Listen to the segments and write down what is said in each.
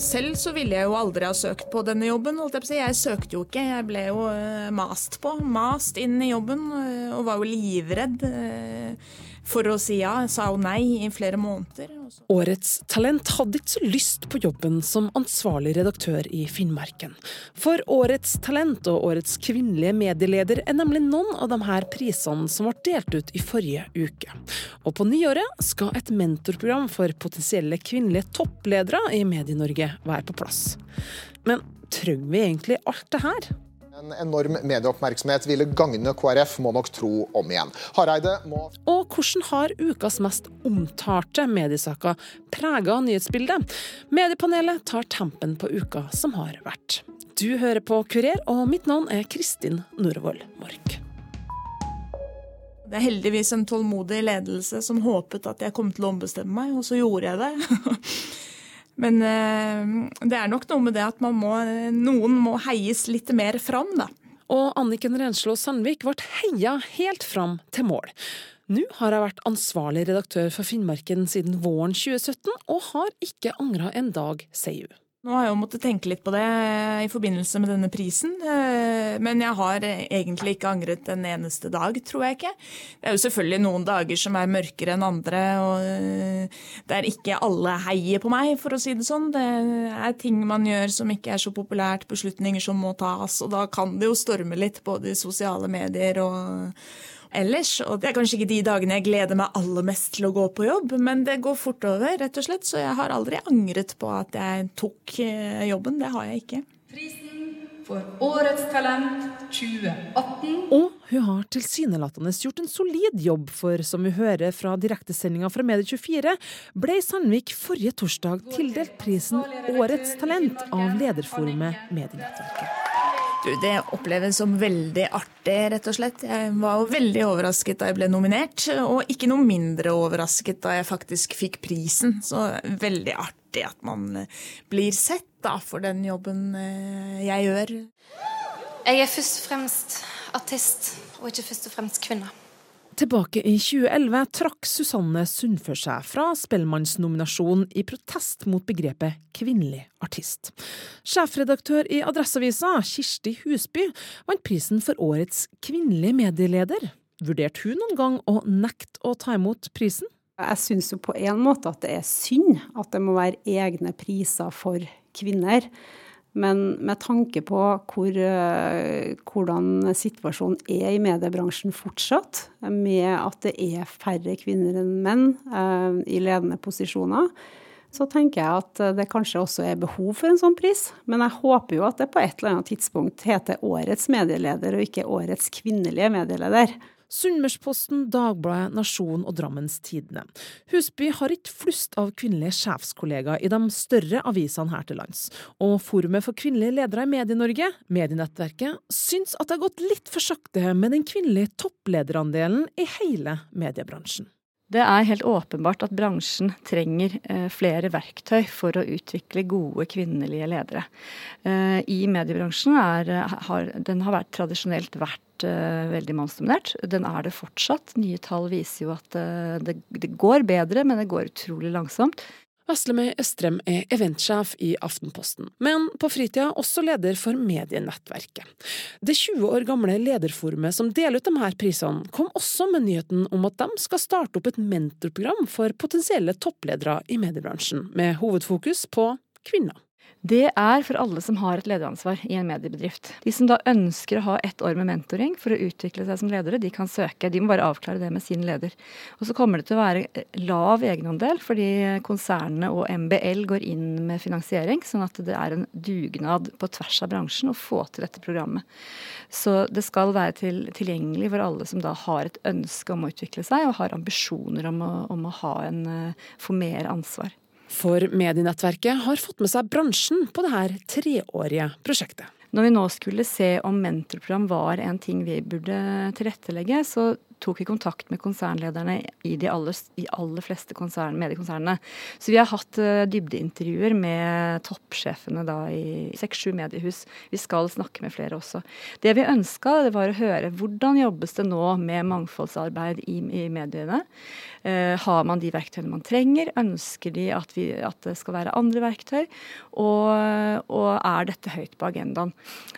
selv så ville jeg jo aldri ha søkt på denne jobben. Jeg søkte jo ikke, jeg ble jo eh, mast på. Mast inn i jobben eh, og var jo livredd for å si ja. Sa hun nei i flere måneder. Årets Talent hadde ikke så lyst på jobben som ansvarlig redaktør i Finnmarken. For Årets Talent og Årets kvinnelige medieleder er nemlig noen av de her prisene som ble delt ut i forrige uke. Og på nyåret skal et mentorprogram for potensielle kvinnelige toppledere i Medie-Norge være på plass. Men trenger vi egentlig alt det her? En enorm medieoppmerksomhet ville gagne KrF, må nok tro om igjen. Hareide må Og hvordan har ukas mest omtalte mediesaker prega nyhetsbildet? Mediepanelet tar tempen på uka som har vært. Du hører på Kurer, og mitt navn er Kristin Norvoll Mork. Det er heldigvis en tålmodig ledelse som håpet at jeg kom til å ombestemme meg, og så gjorde jeg det. Men eh, det er nok noe med det at må, noen må heies litt mer fram, da. Og Anniken Renslo Sandvik ble heia helt fram til mål. Nå har jeg vært ansvarlig redaktør for Finnmarken siden våren 2017, og har ikke angra en dag, sier hun. Nå har jeg jo måttet tenke litt på det i forbindelse med denne prisen. Eh, men jeg har egentlig ikke angret en eneste dag, tror jeg ikke. Det er jo selvfølgelig noen dager som er mørkere enn andre, og der er ikke alle heier på meg, for å si det sånn. Det er ting man gjør som ikke er så populært, beslutninger som må tas, og da kan det jo storme litt både i sosiale medier og ellers. Og det er kanskje ikke de dagene jeg gleder meg aller mest til å gå på jobb, men det går fort over, rett og slett. Så jeg har aldri angret på at jeg tok eh, jobben. Det har jeg ikke. Prisen for Årets talent 2018. Og hun har tilsynelatende gjort en solid jobb, for som vi hører fra direktesendinga fra Medie24, ble Sandvik forrige torsdag tildelt prisen Årets talent av lederforumet Medienettverket. Du, det oppleves som veldig artig, rett og slett. Jeg var jo veldig overrasket da jeg ble nominert, og ikke noe mindre overrasket da jeg faktisk fikk prisen. Så veldig artig at man blir sett da, for den jobben eh, jeg gjør. Jeg er først og fremst artist, og ikke først og fremst kvinne. Tilbake i 2011 trakk Susanne Sundfør seg fra Spellemannsnominasjonen i protest mot begrepet kvinnelig artist. Sjefredaktør i Adresseavisa, Kirsti Husby, vant prisen for årets kvinnelige medieleder. Vurderte hun noen gang å nekte å ta imot prisen? Jeg syns jo på en måte at det er synd at det må være egne priser for kvinner. Men med tanke på hvor, eh, hvordan situasjonen er i mediebransjen fortsatt, med at det er færre kvinner enn menn eh, i ledende posisjoner, så tenker jeg at det kanskje også er behov for en sånn pris. Men jeg håper jo at det på et eller annet tidspunkt heter Årets medieleder og ikke Årets kvinnelige medieleder. Sunnmørsposten, Dagbladet, Nasjon og Drammens Tidende. Husby har ikke flust av kvinnelige sjefskollegaer i de større avisene her til lands. Og Forumet for kvinnelige ledere i Medie-Norge, Medienettverket, syns at det har gått litt for sakte med den kvinnelige topplederandelen i hele mediebransjen. Det er helt åpenbart at bransjen trenger eh, flere verktøy for å utvikle gode kvinnelige ledere. Eh, I mediebransjen er, har den har vært, tradisjonelt vært veldig mannsdominert. Den er det fortsatt. Nye tall viser jo at eh, det, det går bedre, men det går utrolig langsomt. Veslemøy Østrem er eventsjef i Aftenposten, men på fritida også leder for Medienettverket. Det 20 år gamle lederforumet som deler ut de her prisene, kom også med nyheten om at de skal starte opp et mentorprogram for potensielle toppledere i mediebransjen, med hovedfokus på kvinner. Det er for alle som har et lederansvar i en mediebedrift. De som da ønsker å ha ett år med mentoring for å utvikle seg som ledere, de kan søke. De må bare avklare det med sin leder. Og så kommer det til å være lav egenandel, fordi konsernene og MBL går inn med finansiering, sånn at det er en dugnad på tvers av bransjen å få til dette programmet. Så det skal være til, tilgjengelig for alle som da har et ønske om å utvikle seg, og har ambisjoner om å, om å ha en, eh, få mer ansvar. For medienettverket har fått med seg bransjen på dette treårige prosjektet. Når vi nå skulle se om mentorprogram var en ting vi burde tilrettelegge, så tok vi kontakt med konsernlederne i de aller, i aller fleste konsern, mediekonsernene. Så vi har hatt uh, dybdeintervjuer med toppsjefene da i seks-sju mediehus. Vi skal snakke med flere også. Det vi ønska, var å høre hvordan jobbes det nå med mangfoldsarbeid i, i mediene. Uh, har man de verktøyene man trenger? Ønsker de at, vi, at det skal være andre verktøy? Og, og er dette høyt på agendaen?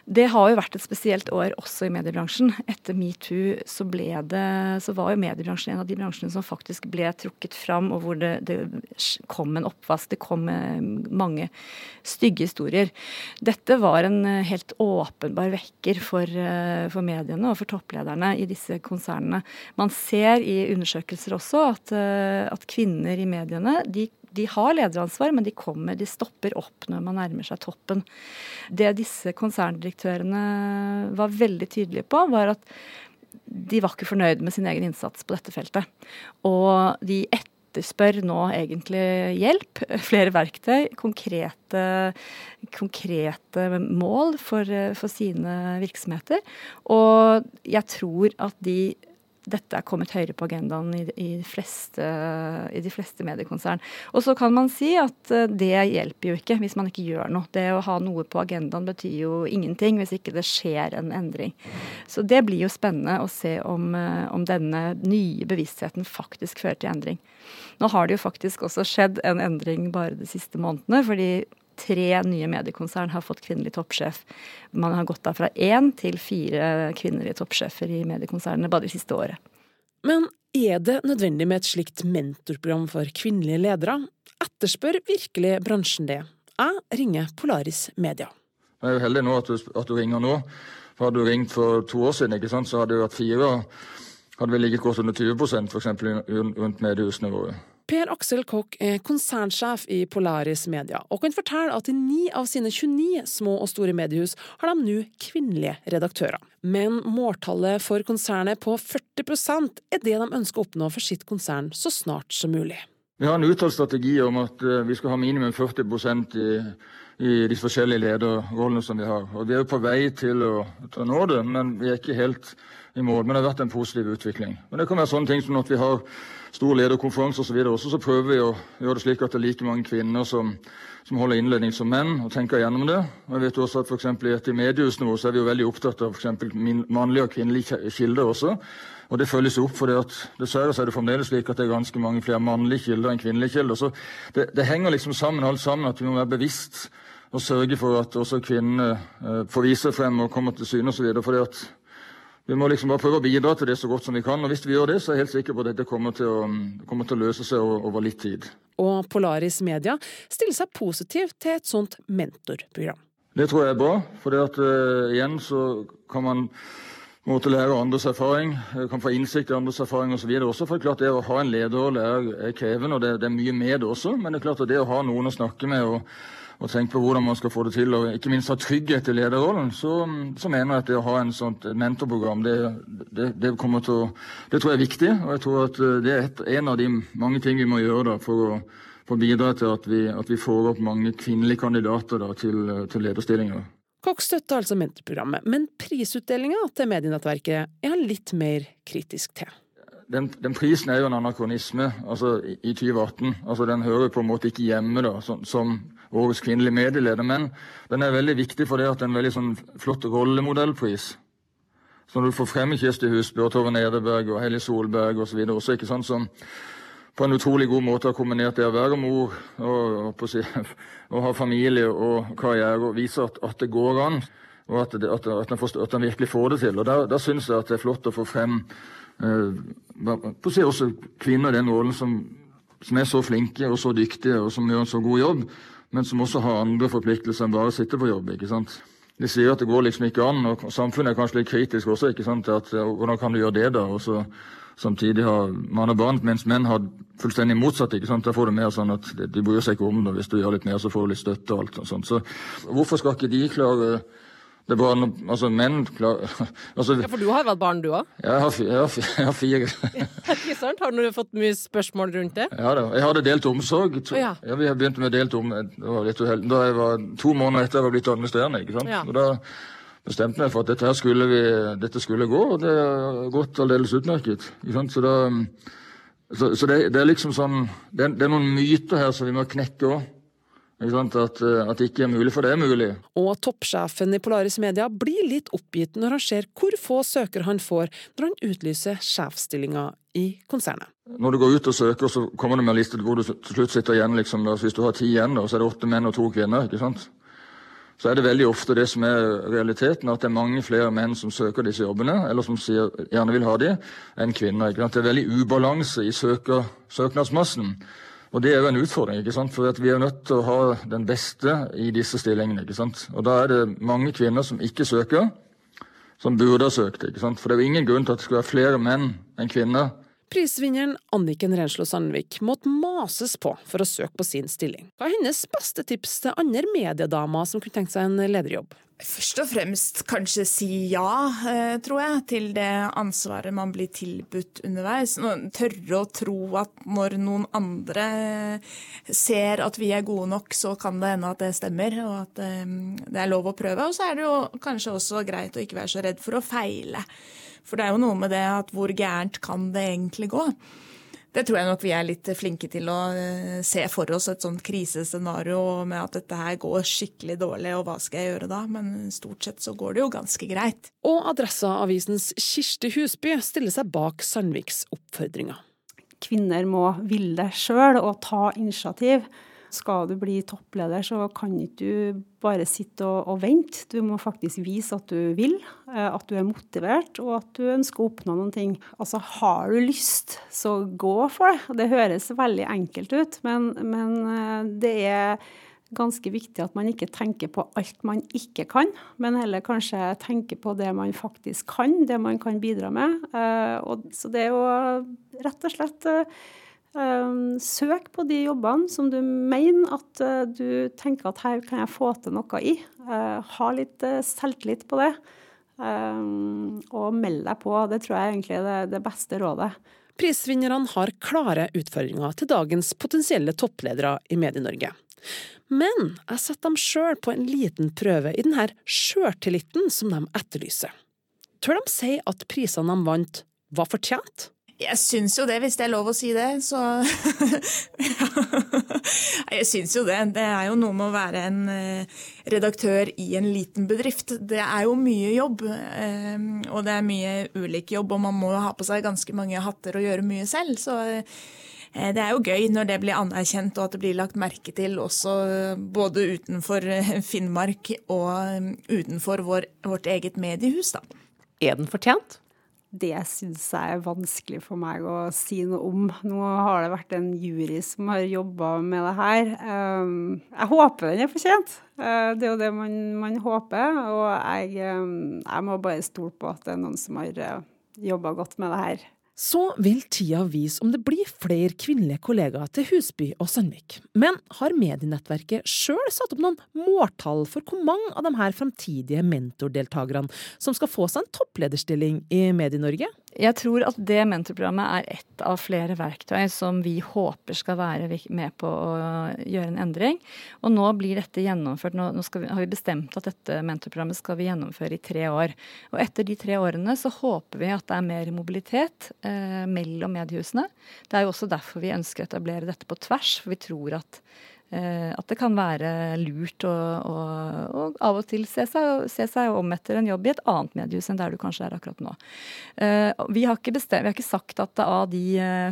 Det har jo vært et spesielt år også i mediebransjen. Etter metoo så, så var jo mediebransjen en av de bransjene som faktisk ble trukket fram, og hvor det, det kom en oppvask. Det kom eh, mange stygge historier. Dette var en eh, helt åpenbar vekker for, eh, for mediene og for topplederne i disse konsernene. Man ser i undersøkelser også at, at kvinner i mediene de de har lederansvar, men de kommer, de stopper opp når man nærmer seg toppen. Det disse konserndirektørene var veldig tydelige på, var at de var ikke fornøyd med sin egen innsats på dette feltet. Og de etterspør nå egentlig hjelp, flere verktøy, konkrete, konkrete mål for, for sine virksomheter. Og jeg tror at de dette er kommet høyere på agendaen i, i, fleste, i de fleste mediekonsern. Og så kan man si at eh, det hjelper jo ikke hvis man ikke gjør noe. Det å ha noe på agendaen betyr jo ingenting hvis ikke det skjer en endring. Så det blir jo spennende å se om, eh, om denne nye bevisstheten faktisk fører til endring. Nå har det jo faktisk også skjedd en endring bare de siste månedene. fordi tre nye mediekonsern har fått kvinnelig toppsjef. Man har gått da fra én til fire kvinnelige toppsjefer i mediekonsernene bare det siste året. Men er det nødvendig med et slikt mentorprogram for kvinnelige ledere? Etterspør virkelig bransjen det? Jeg ringer Polaris Media. Jeg er jo heldig nå at du, at du ringer nå. For hadde du ringt for to år siden, sant, så hadde det vært fire. Hadde vi ligget godt under 20% f.eks. rundt mediehusene våre. Per Aksel Kokk er konsernsjef i Polaris Media, og kan fortelle at i ni av sine 29 små og store mediehus har de nå kvinnelige redaktører. Men måltallet for konsernet på 40% er det de ønsker å oppnå for sitt konsern så snart som mulig. Vi har en uttalt strategi om at eh, vi skal ha minimum 40 i, i de forskjellige lederrollene som vi har. Og Vi er på vei til å, til å nå det, men vi er ikke helt i mål. Men det har vært en positiv utvikling. Men det kan være sånne ting som at vi har stor lederkonferanse osv. Så også, så prøver vi å gjøre det slik at det er like mange kvinner som, som holder innledning som menn, og tenker gjennom det. Og jeg vet også at for I et mediehusene våre så er vi jo veldig opptatt av f.eks. mannlige og kvinnelige kilder også. Og det følges opp, for dessverre så er det fremdeles slik at det er ganske mange flere mannlige kilder enn kvinnelige kilder. Så det, det henger liksom sammen alt sammen at vi må være bevisst og sørge for at også kvinnene eh, får vise frem og kommer til syne osv. vi må liksom bare prøve å bidra til det så godt som vi kan. og Hvis vi gjør det, så er jeg helt sikker på at dette kommer til å, kommer til å løse seg over litt tid. Og Polaris Media stiller seg positivt til et sånt mentorprogram. Det tror jeg er bra. For at, uh, igjen så kan man måtte lære andres erfaring, eh, kan få innsikt i andres erfaring osv. Også for det er klart det å ha en lederrolle er, er krevende, og det, det, er mye med det også. Men det er klart at det å ha noen å snakke med og og tenke på hvordan man skal få det til, og ikke minst ha trygghet i lederrollen, så, så mener jeg at det å ha en sånt mentorprogram, det, det, det, kommer til å, det tror jeg er viktig. Og jeg tror at eh, det er et, en av de mange ting vi må gjøre da, for å, for bidra til at vi, at vi, får opp mange kvinnelige kandidater da, til, til lederstillinger. Kokk støtter altså mentorprogrammet, men prisutdelinga til medienettverket er han litt mer kritisk til. Den, den, prisen er jo en anakronisme altså, i, i 2018. Altså, den hører på en måte ikke hjemme da, som, som årets kvinnelige medieleder. Men den er veldig viktig for det at det er en veldig sånn flott rollemodellpris. Så når du får frem Kirsti Husby og Tove Nederberg og Helje Solberg osv. også, ikke sant, som på en utrolig god måte har kombinert det å være mor og, og, si, og ha familie og karriere og vise at, at det går an, og at, det, at, at, en, at en virkelig får det til. Og da syns jeg at det er flott å få frem eh, på si også kvinner i den rollen som, som, er så flinke og så dyktige og som gjør en så god jobb men som også har andre forpliktelser enn bare å sitte på jobb. ikke sant? De sier at det går liksom ikke an, og samfunnet er kanskje litt kritisk også. ikke sant? At, hvordan kan du gjøre det, da? Og så samtidig har mann og barn, mens menn har fullstendig motsatt. ikke sant? Da får du mer sånn at de bryr seg ikke om det. Hvis du gjør litt mer, så får du litt støtte og alt og sånt. Så hvorfor skal ikke de klare det er bare altså, menn klar, altså, Ja, For du har vært barn, du òg? Ja, jeg har, jeg jeg har fire. Ikke sant? Har du fått mye spørsmål rundt det? Ja da. Jeg hadde delt omsorg. To, ja. ja. Vi begynte med delt om. Da jeg var to måneder etter jeg var blitt administrerende. ikke sant? Ja. Og da bestemte jeg meg for at dette her skulle, vi, dette skulle gå, og det har gått aldeles utmerket. Så, da, så, så det, det, er liksom sånn det er, det er noen myter her som vi må knekke òg. At, eh, at, det ikke er mulig, for det er mulig. Og toppsjefen i Polaris Media blir litt oppgitt når han ser hvor få søkere han får når han utlyser sjefsstillinga i konsernet. Når du går ut og søker, så kommer du med en liste hvor du til slutt sitter igjen. Liksom. Hvis du har ti igjen, så er det åtte menn og to kvinner. ikke sant? Så er det veldig ofte det som er realiteten, at det er mange flere menn som søker disse jobbene, eller som sier, gjerne vil ha de, enn kvinner. Det er veldig ubalanse i søker, søknadsmassen. Og Det er jo en utfordring, ikke sant? for vi er nødt til å ha den beste i disse stillingene. ikke sant? Og Da er det mange kvinner som ikke søker, som burde ha søkt. ikke sant? For det er jo ingen grunn til at det skal være flere menn enn kvinner. Prisvinneren Anniken Renslo Sandvik måtte mases på for å søke på sin stilling. Hva er hennes beste tips til andre mediedamer som kunne tenkt seg en lederjobb? Først og fremst kanskje si ja, eh, tror jeg, til det ansvaret man blir tilbudt underveis. Tørre å tro at når noen andre ser at vi er gode nok, så kan det hende at det stemmer, og at eh, det er lov å prøve. Og så er det jo kanskje også greit å ikke være så redd for å feile. For det er jo noe med det at hvor gærent kan det egentlig gå? Det tror jeg nok vi er litt flinke til å eh, se for oss et sånt krisescenario med at dette her går skikkelig dårlig, og hva skal jeg gjøre da? Men stort sett så går det jo ganske greit. Og Adresseavisens Kirsti Husby stiller seg bak Sandviks oppfordringer. Kvinner må ville sjøl og ta initiativ. Skal du bli toppleder, så kan ikke du bare sitte og, og, vente. Du må faktisk vise at du vil, eh, at du er motivert og at du ønsker å oppnå noen ting. Altså, har du lyst, så gå for det. Det høres veldig enkelt ut, men, men eh, det er ganske viktig at man ikke tenker på alt man ikke kan, men heller kanskje tenker på det man faktisk kan, det man kan bidra med. Eh, så det er jo rett og slett søk på de jobbene som du mener at eh, du tenker at her kan jeg få til noe i. Eh, ha litt eh, selvtillit på det. Ehm, og meld deg på. Det tror jeg egentlig er det beste rådet. Prisvinnerne har klare utfordringer til dagens potensielle toppledere i Medie-Norge. Men jeg setter dem sjøl på en liten prøve i denne sjøltilliten som de etterlyser. Tør de si at prisene de vant, var fortjent? Jeg syns jo det, hvis det er lov å si det. Så Jeg syns jo det. Det er jo noe med å være en eh, redaktør i en liten bedrift. Det er jo mye jobb, eh, og det er mye ulik jobb, og man må ha på seg ganske mange hatter og gjøre mye selv. Så eh, det er jo gøy når det blir anerkjent og at det blir lagt merke til også både utenfor Finnmark og utenfor vår, vårt eget mediehus, da. Er den fortjent? Det syns jeg er vanskelig for meg å si noe om. Nå har det vært en jury som har jobba med det her. Ehm, jeg håper den er fortjent. Eh, det er jo det man, man håper. Og jeg, ehm, jeg, må bare stole på at det er noen som har eh, jobba godt med det her. Så vil tida vise om det blir flere kvinnelige kollegaer til Husby og Sandvik. Men har medienettverket sjøl satt opp noen måltall for hvor mange av de her framtidige mentordeltakerne som skal få seg en topplederstilling i Medie-Norge? Jeg tror at det mentorprogrammet er ett av flere verktøy som vi håper skal være med på å gjøre en endring. Og nå blir dette gjennomført. Nå, vi, har vi bestemt at dette mentorprogrammet skal vi gjennomføre i tre år. Og etter de tre årene så håper vi at det er mer mobilitet eh, mellom mediehusene. Det er jo også derfor vi ønsker å etablere dette på tvers, for vi tror at at det kan være lurt å, å, å av og til se seg, se seg, om etter en jobb i et annet mediehus enn der du kanskje er akkurat nå. Eh, vi har ikke, bestemt, vi har ikke sagt at av de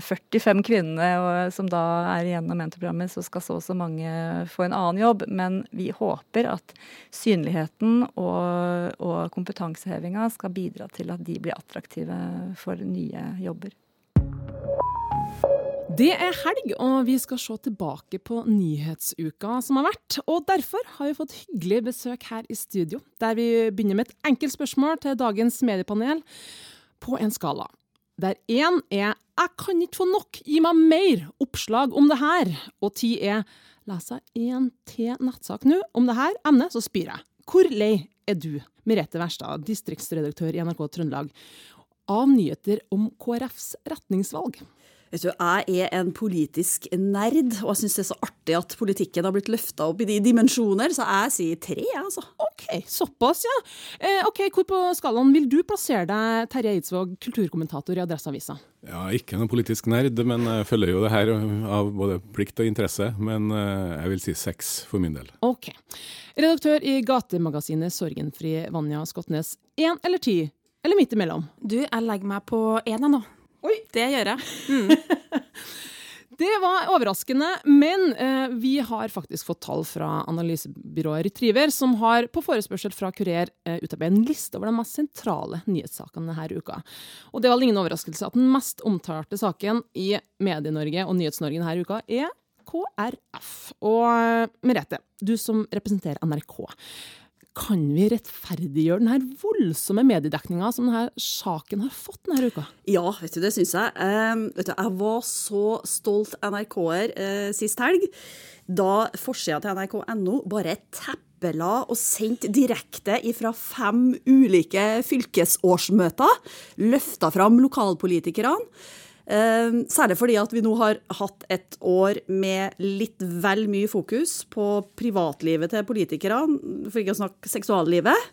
45 eh, kvinnene som da er igjen av mentorprogrammet, så skal så og så mange få en annen jobb. Men vi håper at synligheten og, og kompetansehevinga skal bidra til at de blir attraktive for nye jobber. Det er helg, og vi skal se tilbake på nyhetsuka som har vært. Og derfor har vi fått hyggelig besøk her i studio, der vi begynner med et enkelt spørsmål til dagens mediepanel på en skala. Der én er 'jeg kan ikke få nok, gi meg mer oppslag om det her', og ti er 'leser én til nettsak nå om det her emnet, så spyr jeg'. Hvor lei er du, Merete Wærstad, distriktsredaktør i NRK Trøndelag, av nyheter om KrFs retningsvalg? Vet du, Jeg er en politisk nerd, og jeg syns det er så artig at politikken har blitt løfta opp i de dimensjoner, så jeg sier tre, altså. OK, såpass, ja. Eh, ok, Hvor på skalaen vil du plassere deg, Terje Eidsvåg, kulturkommentator i Adresseavisa? Ja, Ikke noen politisk nerd, men jeg følger jo det her av både plikt og interesse. Men eh, jeg vil si seks for min del. Ok. Redaktør i gatemagasinet Sorgenfri, Vanja Skotnes. Én eller ti? Eller midt imellom? Du, jeg legger meg på én, nå. Oi. Det gjør jeg. Mm. det var overraskende, men eh, vi har faktisk fått tall fra analysebyrået Retriever, som har på forespørsel fra Kurer eh, utarbeidet en liste over de mest sentrale nyhetssakene denne uka. Og det var ingen overraskelse at den mest omtalte saken i Medie-Norge og Nyhets-Norge denne uka er KrF. Og eh, Merete, du som representerer NRK kan vi rettferdiggjøre denne voldsomme mediedekninga som denne saken har fått denne uka? Ja, vet du, det syns jeg. Um, du, jeg var så stolt NRK-er uh, sist helg, da forsida til nrk.no bare teppela og sendte direkte fra fem ulike fylkesårsmøter, løfta fram lokalpolitikerne. Ehm, særlig fordi at vi nå har hatt et år med litt vel mye fokus på privatlivet til politikerne, for ikke å snakke seksuallivet.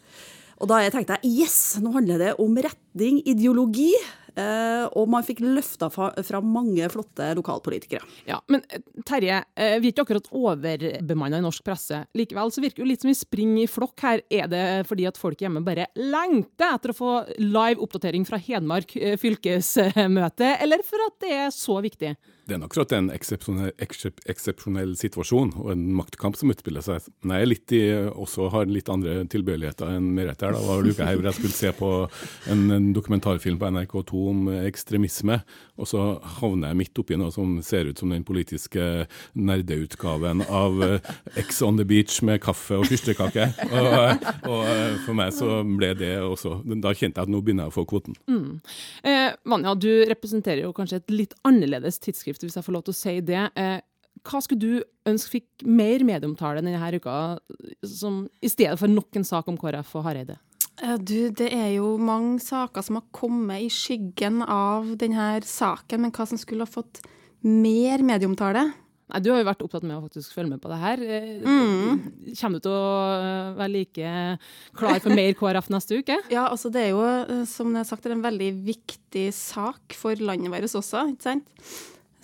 Og da tenkte jeg yes, nå handler det om retning, ideologi. Eh, og man fikk løfta fra mange flotte lokalpolitikere. Ja, Men eh, Terje, eh, vi er ikke akkurat overbemanna i norsk presse. Likevel så virker det litt som vi springer i flokk her. Er det fordi at folk hjemme bare lengter etter å få live oppdatering fra Hedmark fylkesmøte, eller for at det er så viktig? Det er nok at det er en eksepsjonell, eksepsjonell situasjon og en maktkamp som utspiller seg. Men jeg litt i, også har litt andre tilbøyeligheter enn Merete her. Da var uka her hvor jeg skulle se på en, en dokumentarfilm på NRK2 om ekstremisme, og så havner jeg midt oppi noe som ser ut som den politiske nerdeutgaven av Ex on the beach med kaffe og fyrstekake. Og, og, for meg så ble det også Da kjente jeg at nå begynner jeg å få kvoten. Mm. Eh, Vanja, du representerer jo kanskje et litt annerledes tidsskrift hvis jeg får lov til å si det. Eh, hva skulle du ønske fikk mer medieomtale denne uka, som, i stedet for nok en sak om KrF og Hareide? Du, det er jo mange saker som har kommet i skyggen av denne saken, men hva som skulle ha fått mer medieomtale? Nei, Du har jo vært opptatt med å faktisk følge med på det her. Eh, mm. Kommer du til å være like klar for mer KrF neste uke? Ja, altså det er jo, eh, som jeg har sagt, en veldig viktig sak for landet vårt også. ikke sant?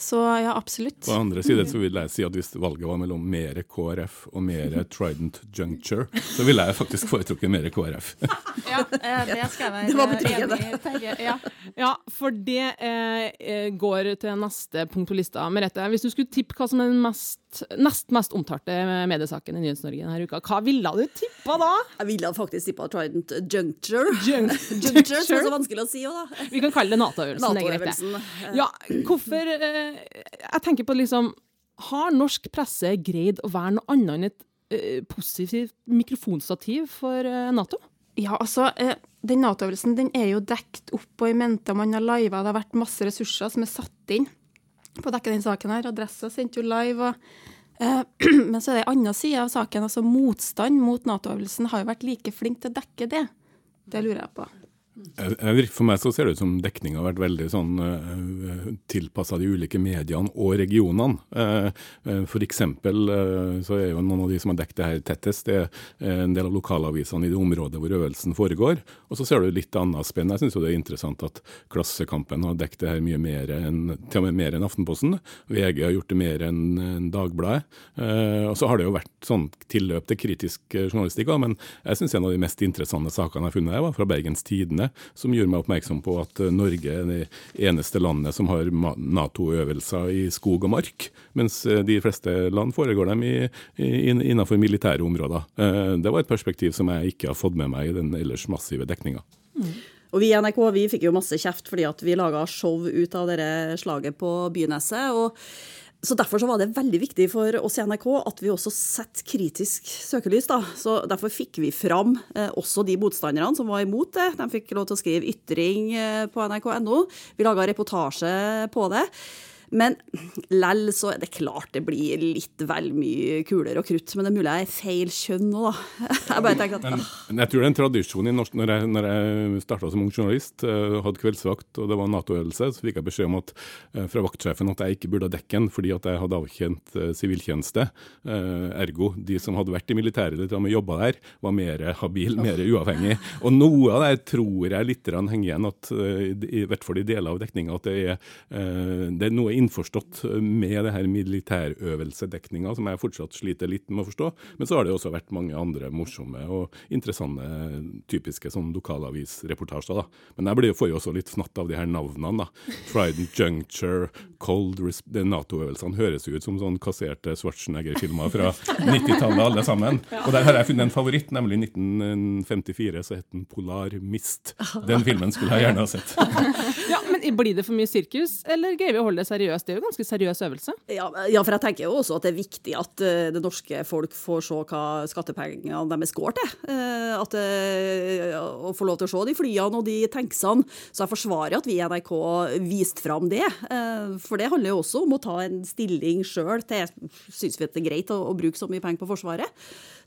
Så ja, absolutt. På andre side så vil jeg si at hvis valget var mellom mer KrF og mer Trident Juncture, så ville jeg faktisk foretrukket mer KrF. ja, eh, det skal jeg være Det i betryggende. Ja. ja, for det eh, går til neste punkt på lista. Merete, hvis du skulle tippe hva som er den mest, nest mest omtalte mediesaken i Nyhets-Norge denne uka, hva ville du tippa da? Jeg ville faktisk tippa Trident Juncture. Juncture, Juncture, som er så vanskelig å si òg, da. Vi kan kalle det Nato-øvelsen. NATO ja, hvorfor eh, jeg tenker på liksom Har norsk presse greid å være noe annet enn et uh, positivt mikrofonstativ for uh, Nato? Ja, altså, den Nato-øvelsen den er jo dekt opp og i mente, man har liva. Det har vært masse ressurser som er satt inn på å dekke den saken her. Adressa sendte jo live. og men så er det en annen side av saken. altså Motstand mot Nato-øvelsen har jo vært like flink til å dekke det. Det lurer jeg på. For meg så ser det ut som dekninga har vært veldig sånn uh, tilpassa de ulike mediene og regionene. Uh, for eksempel så er jo noen av de som har dekket det her tettest, det er en del av lokalavisene i det området hvor øvelsen foregår. Og så ser du litt annet spenn. Jeg syns det er interessant at Klassekampen har dekket det her mye mer enn til og med mer enn Aftenposten. VG har gjort det mer enn en Dagbladet. og så har det jo vært sånn tilløp til kritisk journalistikk òg, men jeg syns en av de mest interessante sakene jeg har funnet, var fra Bergens Tidende som gjør meg oppmerksom på at eh, Norge er det eneste landet som har Nato-øvelser i skog og mark, mens eh, de fleste land foregår dem i, innenfor militære områder. Eh, det var et perspektiv som jeg ikke har fått med meg i den ellers massive dekninga. Og Vi i NRK vi fikk jo masse kjeft fordi at vi laga show ut av dette slaget på Byneset. og så Derfor så var det veldig viktig for oss i NRK at vi også setter kritisk søkelys. da. Så Derfor fikk vi fram eh, også de motstanderne som var imot det. De fikk lov til å skrive ytring eh, på nrk.no. Vi laga reportasje på det. Men lell så er det klart det blir litt vel mye kuler og krutt. Men det er mulig jeg er feil kjønn nå, da. Jeg bare tenker at men, men jeg tror det er en tradisjon i norsk Når jeg, når jeg starta som ung journalist, uh, hadde kveldsvakt og det var Nato-øvelse, så fikk jeg beskjed om at uh, fra vaktsjefen at jeg ikke burde ha dekken fordi at jeg hadde avkjent siviltjeneste. Uh, ergo, de som hadde vært i militæret eller til jobba der, var mer habil, mer uavhengig. Og noe av det tror jeg litt henger igjen, at, i hvert fall i deler av dekninga, at det er, det er noe innforstått med det her militærøvelsedekninga som jeg fortsatt sliter litt med å forstå. Men så har det også vært mange andre morsomme og interessante typiske sånn lokalavisreportasjer. da. Men jeg blir, får jo også litt fnatt av de her navnene. da. Trident Juncture, Cold Nato-øvelsene høres ut som sånn kasserte Schwarzenegger-filmer fra 90-tallet alle sammen. Og der har jeg funnet en favoritt, nemlig i 1954 så het den Polar Mist. Den filmen skulle jeg gjerne ha sett. ja, men Blir det for mye sirkus, eller greier vi å holde det seriøst? Det er jo en ganske seriøs øvelse? Ja, ja, for jeg tenker jo også at det er viktig at uh, det norske folk får se hva skattepengene deres går til. Uh, at uh, Å få lov til å se de flyene og de tanksene. Så jeg forsvarer at vi i NRK viste fram det. for det handler jo også om å ta en stilling sjøl til Syns vi at det er greit å, å bruke så mye penger på Forsvaret?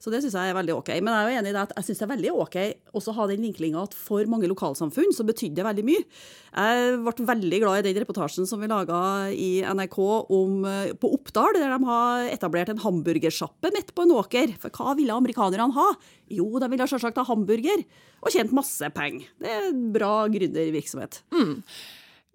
Så det syns jeg er veldig OK. Men jeg er jo enig i det at jeg syns det er veldig OK også å ha den vinklinga at for mange lokalsamfunn så betydde det veldig mye. Jeg ble veldig glad i den reportasjen som vi laga i NRK om, eh, på Oppdal, der de har etablert en hamburgersjappe midt på en åker. For hva ville amerikanerne ha? Jo, de ville selvsagt ha hamburger, og tjent masse penger. Det er bra gründervirksomhet. Mm.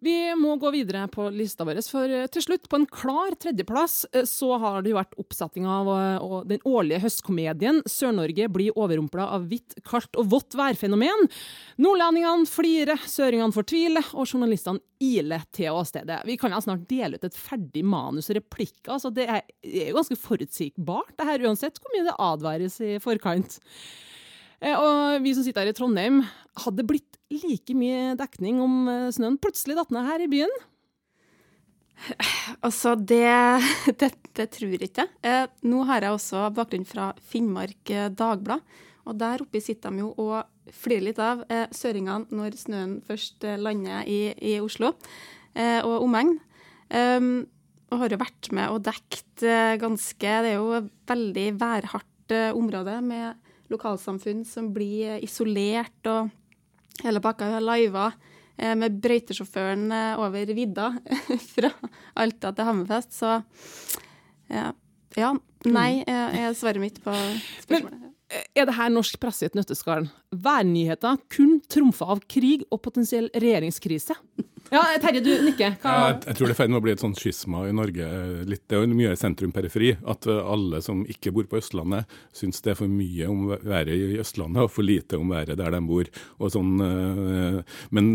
Vi må gå videre på lista vår, for eh, til slutt, på en klar tredjeplass, eh, så har det jo vært oppsetting av eh, den årlige høstkomedien 'Sør-Norge blir overrumpla av hvitt, kaldt og vått værfenomen'. Nordlendingene flirer, søringene fortviler, og journalistene iler til åstedet. Vi kan ja snart dele ut et ferdig manus og replikker, så det er jo ganske forutsigbart, det her, uansett hvor mye det advares i forkant. Og vi som sitter her i Trondheim, hadde blitt like mye dekning om eh, snøen plutselig datt ned her i byen? Altså, det, det, det tror jeg ikke. Eh, nå har jeg også bakgrunn fra Finnmark eh, Dagblad. Og der oppe sitter de jo og flirer litt av søringene når snøen først lander i, i Oslo og omegn. Um, og har jo vært med og dekt ganske Det er jo veldig værhardt område med lokalsamfunn som blir isolert og hele pakka. Vi har liva eh, med brøytesjåføren eh, over vidda fra Alta til Hammerfest. Så ja. ja nei, mm. er svaret mitt på spørsmålet. Men, er det her norsk presse i et nøtteskall? Værnyheter kun trumfa av krig og potensiell regjeringskrise? Ja, Terje, du nikker. Hva... Ja, jeg, tror det er feil med å bli et sånt skisma i Norge. Litt, det er jo mye sentrum-periferi. At eh, alle som ikke bor på Østlandet, syns det er for mye om været i Østlandet og for lite om været der de bor. Sånn, eh, men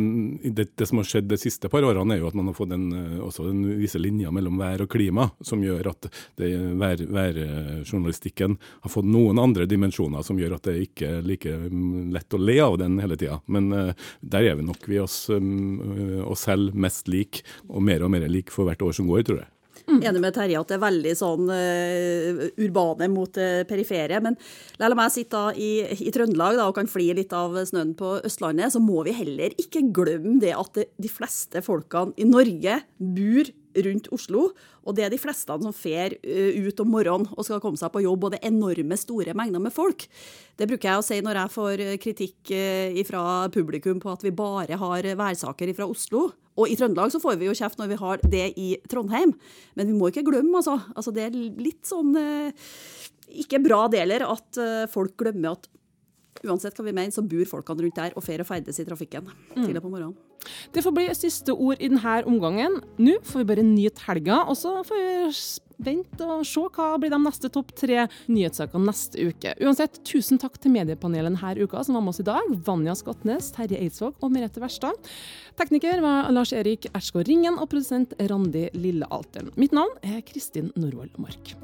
det, det, som har skjedd de siste par årene, er jo at man har fått en, eh, også en, visse linjer mellom vær og klima, som gjør at værjournalistikken vær, har fått noen andre dimensjoner som gjør at det ikke er like mm, lett å le av den hele tida. Men der er vi nok vi oss, oss selv mest lik, og mer og mer lik for hvert år som går, tror jeg. Mm. Enig med Terje at det er veldig sånn uh, urbane mot uh, perifere. Men la meg sitte i, i Trøndelag da, og kan fly litt av snøen på Østlandet, så må vi heller ikke glemme det at de fleste folkene i Norge bor rundt Oslo. Og det er de fleste som fer eh, ut om morgenen og skal komme seg på jobb, og det er enorme store mengder med folk. Det bruker jeg å si når jeg får kritikk fra publikum på at vi bare har værsaker fra Oslo. Og i Trøndelag så får vi jo kjeft når vi har det i Trondheim, men vi må ikke glemme, altså. altså det er litt sånn eh, ikke bra deler at eh, folk glemmer at uansett hva vi mener, så bor folkene rundt der og fer og ferdes i trafikken mm. tidlig på morgenen. Det får bli siste ord i denne omgangen. Nå får vi bare nyte helga, og så får vi vente og se hva blir de neste topp tre nyhetssakene neste uke. Uansett, tusen takk til mediepanelet denne uka som var med oss i dag. Vanja Skotnes, Terje Eidsvåg og Merete Verstad. Tekniker var Lars Erik Erskår Ringen og produsent Randi Lillealteren. Mitt navn er Kristin Norvoll Mark.